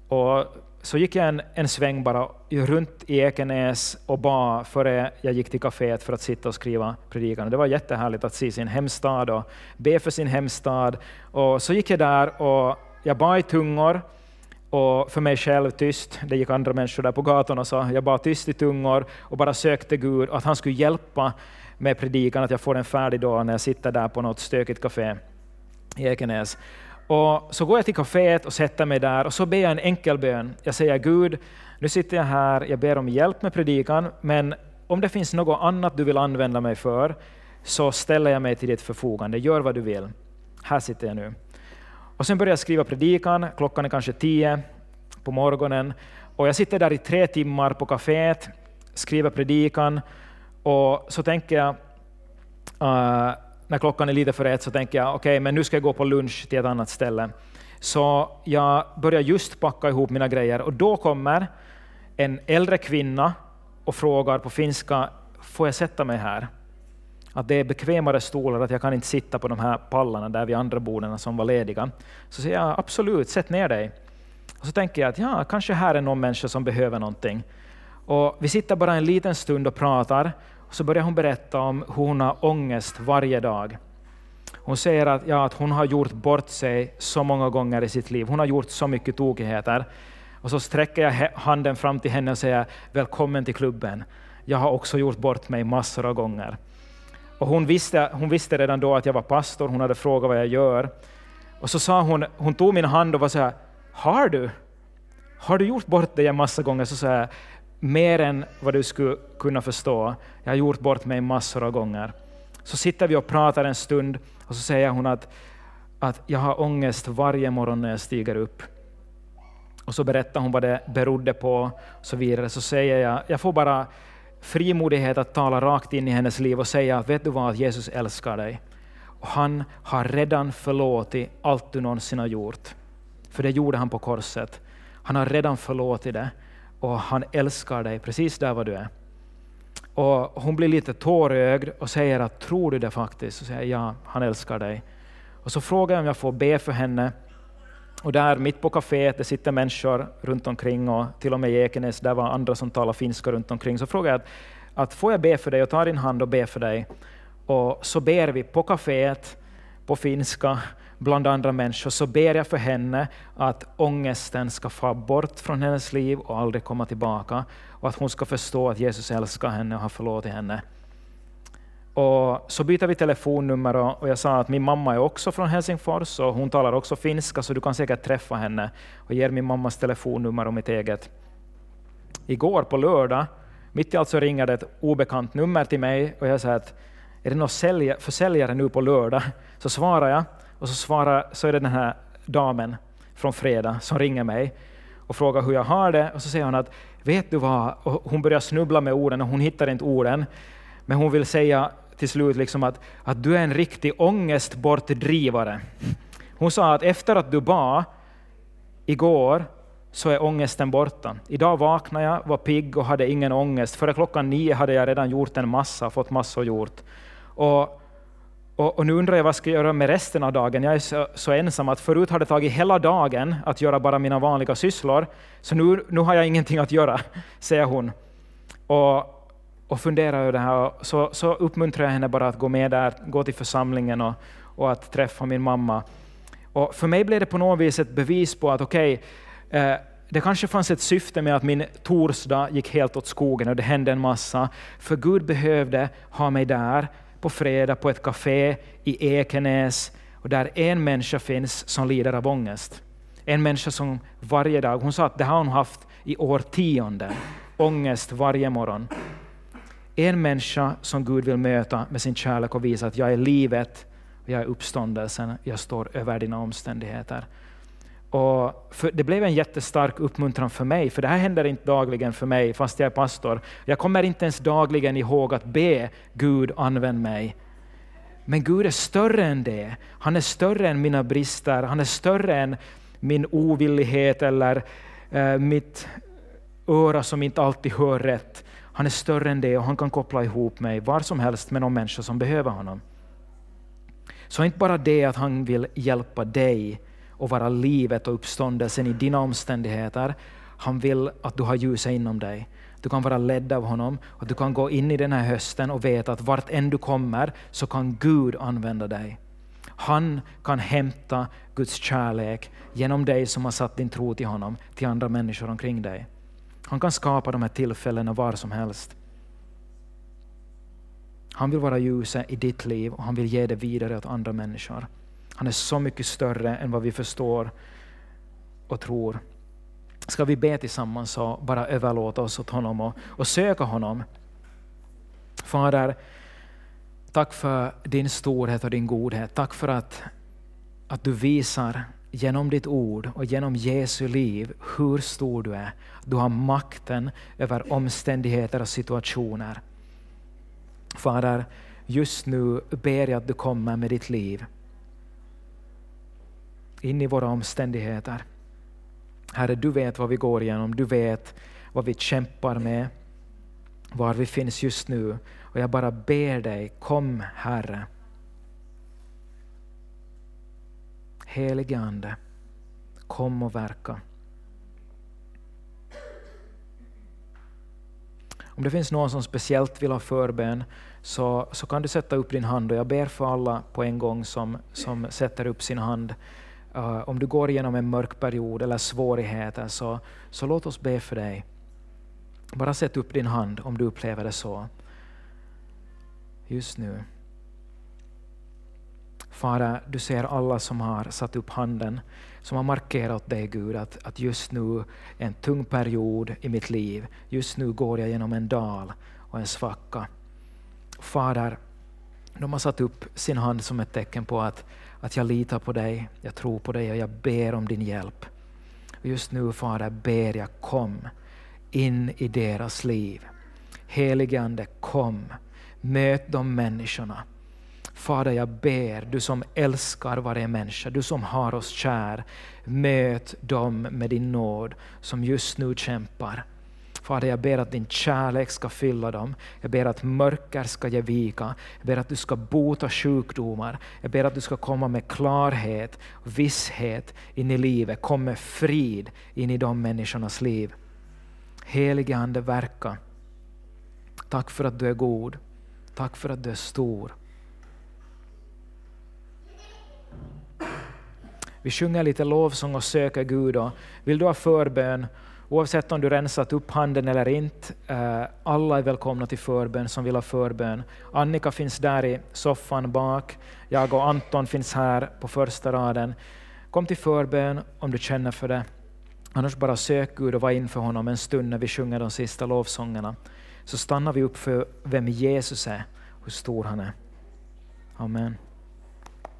Och så gick jag en, en sväng bara runt i Ekenäs och bad före jag gick till kaféet för att sitta och skriva predikan. Det var jättehärligt att se sin hemstad och be för sin hemstad. Och så gick jag där och jag bad i tungor och för mig själv tyst. Det gick andra människor där på gatan och sa jag bad tyst i tungor och bara sökte Gud att han skulle hjälpa med predikan, att jag får den färdig då när jag sitter där på något stökigt kafé i Ekenäs. Och så går jag till kaféet och sätter mig där och så ber jag en enkel bön. Jag säger Gud, nu sitter jag här, jag ber om hjälp med predikan, men om det finns något annat du vill använda mig för, så ställer jag mig till ditt förfogande. Gör vad du vill. Här sitter jag nu. Och sen börjar jag skriva predikan, klockan är kanske tio på morgonen, och jag sitter där i tre timmar på kaféet, skriver predikan, och så tänker jag, uh, när klockan är lite för ett så tänker jag okej, okay, men nu ska jag gå på lunch till ett annat ställe. Så jag börjar just packa ihop mina grejer och då kommer en äldre kvinna och frågar på finska, får jag sätta mig här? Att det är bekvämare stolar, att jag kan inte sitta på de här pallarna där vid andra borden som var lediga. Så säger jag absolut, sätt ner dig. Och så tänker jag att ja, kanske här är någon människa som behöver någonting. Och vi sitter bara en liten stund och pratar så börjar hon berätta om hur hon har ångest varje dag. Hon säger att, ja, att hon har gjort bort sig så många gånger i sitt liv. Hon har gjort så mycket tokigheter. Och så sträcker jag handen fram till henne och säger välkommen till klubben. Jag har också gjort bort mig massor av gånger. Och hon, visste, hon visste redan då att jag var pastor, hon hade frågat vad jag gör. Och så sa hon, hon tog min hand och var så här, har du? Har du gjort bort dig en massa gånger? Så sa jag, mer än vad du skulle kunna förstå. Jag har gjort bort mig massor av gånger. Så sitter vi och pratar en stund och så säger hon att, att jag har ångest varje morgon när jag stiger upp. Och så berättar hon vad det berodde på och så vidare. Så säger jag, jag får bara frimodighet att tala rakt in i hennes liv och säga vet du vad, att Jesus älskar dig. Och han har redan förlåtit allt du någonsin har gjort. För det gjorde han på korset. Han har redan förlåtit det och han älskar dig precis där vad du är. Och hon blir lite tårögd och säger att tror du det faktiskt? Och säger ja, han älskar dig. Och så frågar jag om jag får be för henne. Och där mitt på kaféet, det sitter människor runt omkring och till och med i Ekenäs, där var andra som talar finska runt omkring. Så frågar jag att, att får jag be för dig och ta din hand och be för dig? Och så ber vi på kaféet på finska bland andra människor, så ber jag för henne att ångesten ska få bort från hennes liv och aldrig komma tillbaka, och att hon ska förstå att Jesus älskar henne och har förlåtit henne. Och så byter vi telefonnummer och jag sa att min mamma är också från Helsingfors och hon talar också finska, så du kan säkert träffa henne. Och ger min mammas telefonnummer och mitt eget. Igår på lördag, mitt i allt så ringer det ett obekant nummer till mig och jag säger att är det någon försäljare nu på lördag? Så svarar jag och så, svarar, så är det den här damen från fredag som ringer mig och frågar hur jag har det. Och så säger hon att vet du vad, och hon börjar snubbla med orden och hon hittar inte orden. Men hon vill säga till slut liksom att, att du är en riktig ångestbortdrivare. Hon sa att efter att du bad igår så är ångesten borta. Idag vaknade jag, var pigg och hade ingen ångest. Före klockan nio hade jag redan gjort en massa, fått massor gjort. Och och, och, nu undrar jag vad jag ska göra med resten av dagen. Jag är så, så, ensam att förut har det tagit hela dagen att göra bara mina vanliga sysslor, så nu, nu har jag ingenting att göra, säger hon. Och, och funderar över det här. Så, så uppmuntrar jag henne bara att gå med där, gå till församlingen och, och att träffa min mamma. Och för mig blev det på något vis ett bevis på att okej, okay, eh, det kanske fanns ett syfte med att min torsdag gick helt åt skogen och det hände en massa, för Gud behövde ha mig där på fredag på ett café i Ekenäs och där en människa finns som lider av ångest. En människa som varje dag, hon sa att det har hon haft i årtionden, ångest varje morgon. En människa som Gud vill möta med sin kärlek och visa att jag är livet, jag är uppståndelsen, jag står över dina omständigheter. Och det blev en jättestark uppmuntran för mig, för det här händer inte dagligen för mig fast jag är pastor. Jag kommer inte ens dagligen ihåg att be Gud använd mig. Men Gud är större än det. Han är större än mina brister, han är större än min ovillighet eller eh, mitt öra som inte alltid hör rätt. Han är större än det och han kan koppla ihop mig var som helst med någon människa som behöver honom. Så inte bara det att han vill hjälpa dig och vara livet och uppståndelsen i dina omständigheter. Han vill att du har ljuset inom dig. Du kan vara ledd av honom och du kan gå in i den här hösten och veta att vart än du kommer så kan Gud använda dig. Han kan hämta Guds kärlek genom dig som har satt din tro till honom, till andra människor omkring dig. Han kan skapa de här tillfällena var som helst. Han vill vara ljuset i ditt liv och han vill ge det vidare åt andra människor. Han är så mycket större än vad vi förstår och tror. Ska vi be tillsammans och bara överlåta oss åt honom och, och söka honom? Fader, tack för din storhet och din godhet. Tack för att, att du visar genom ditt ord och genom Jesu liv hur stor du är. Du har makten över omständigheter och situationer. Fader, just nu ber jag att du kommer med ditt liv in i våra omständigheter. Herre, du vet vad vi går igenom, du vet vad vi kämpar med, var vi finns just nu. Och jag bara ber dig, kom Herre. Helige Ande, kom och verka. Om det finns någon som speciellt vill ha förbön så, så kan du sätta upp din hand och jag ber för alla på en gång som, som sätter upp sin hand. Uh, om du går igenom en mörk period eller svårigheter så, så låt oss be för dig. Bara sätt upp din hand om du upplever det så. Just nu. Fader, du ser alla som har satt upp handen, som har markerat åt dig Gud att, att just nu är en tung period i mitt liv. Just nu går jag genom en dal och en svacka. Fader, de har satt upp sin hand som ett tecken på att, att jag litar på dig, jag tror på dig och jag ber om din hjälp. Och just nu Fader ber jag, kom in i deras liv. Helige Ande, kom, möt de människorna Fader, jag ber, du som älskar varje människa, du som har oss kär, möt dem med din nåd som just nu kämpar. Fader, jag ber att din kärlek ska fylla dem. Jag ber att mörker ska ge vika. Jag ber att du ska bota sjukdomar. Jag ber att du ska komma med klarhet och visshet in i livet. Kom med frid in i de människornas liv. Helige Ande, verka. Tack för att du är god. Tack för att du är stor. Vi sjunger lite lovsång och söker Gud. Och vill du ha förbön, oavsett om du rensat upp handen eller inte, eh, alla är välkomna till förbön som vill ha förbön. Annika finns där i soffan bak, jag och Anton finns här på första raden. Kom till förbön om du känner för det. Annars bara sök Gud och var inför honom en stund när vi sjunger de sista lovsångerna. Så stannar vi upp för vem Jesus är, hur stor han är. Amen.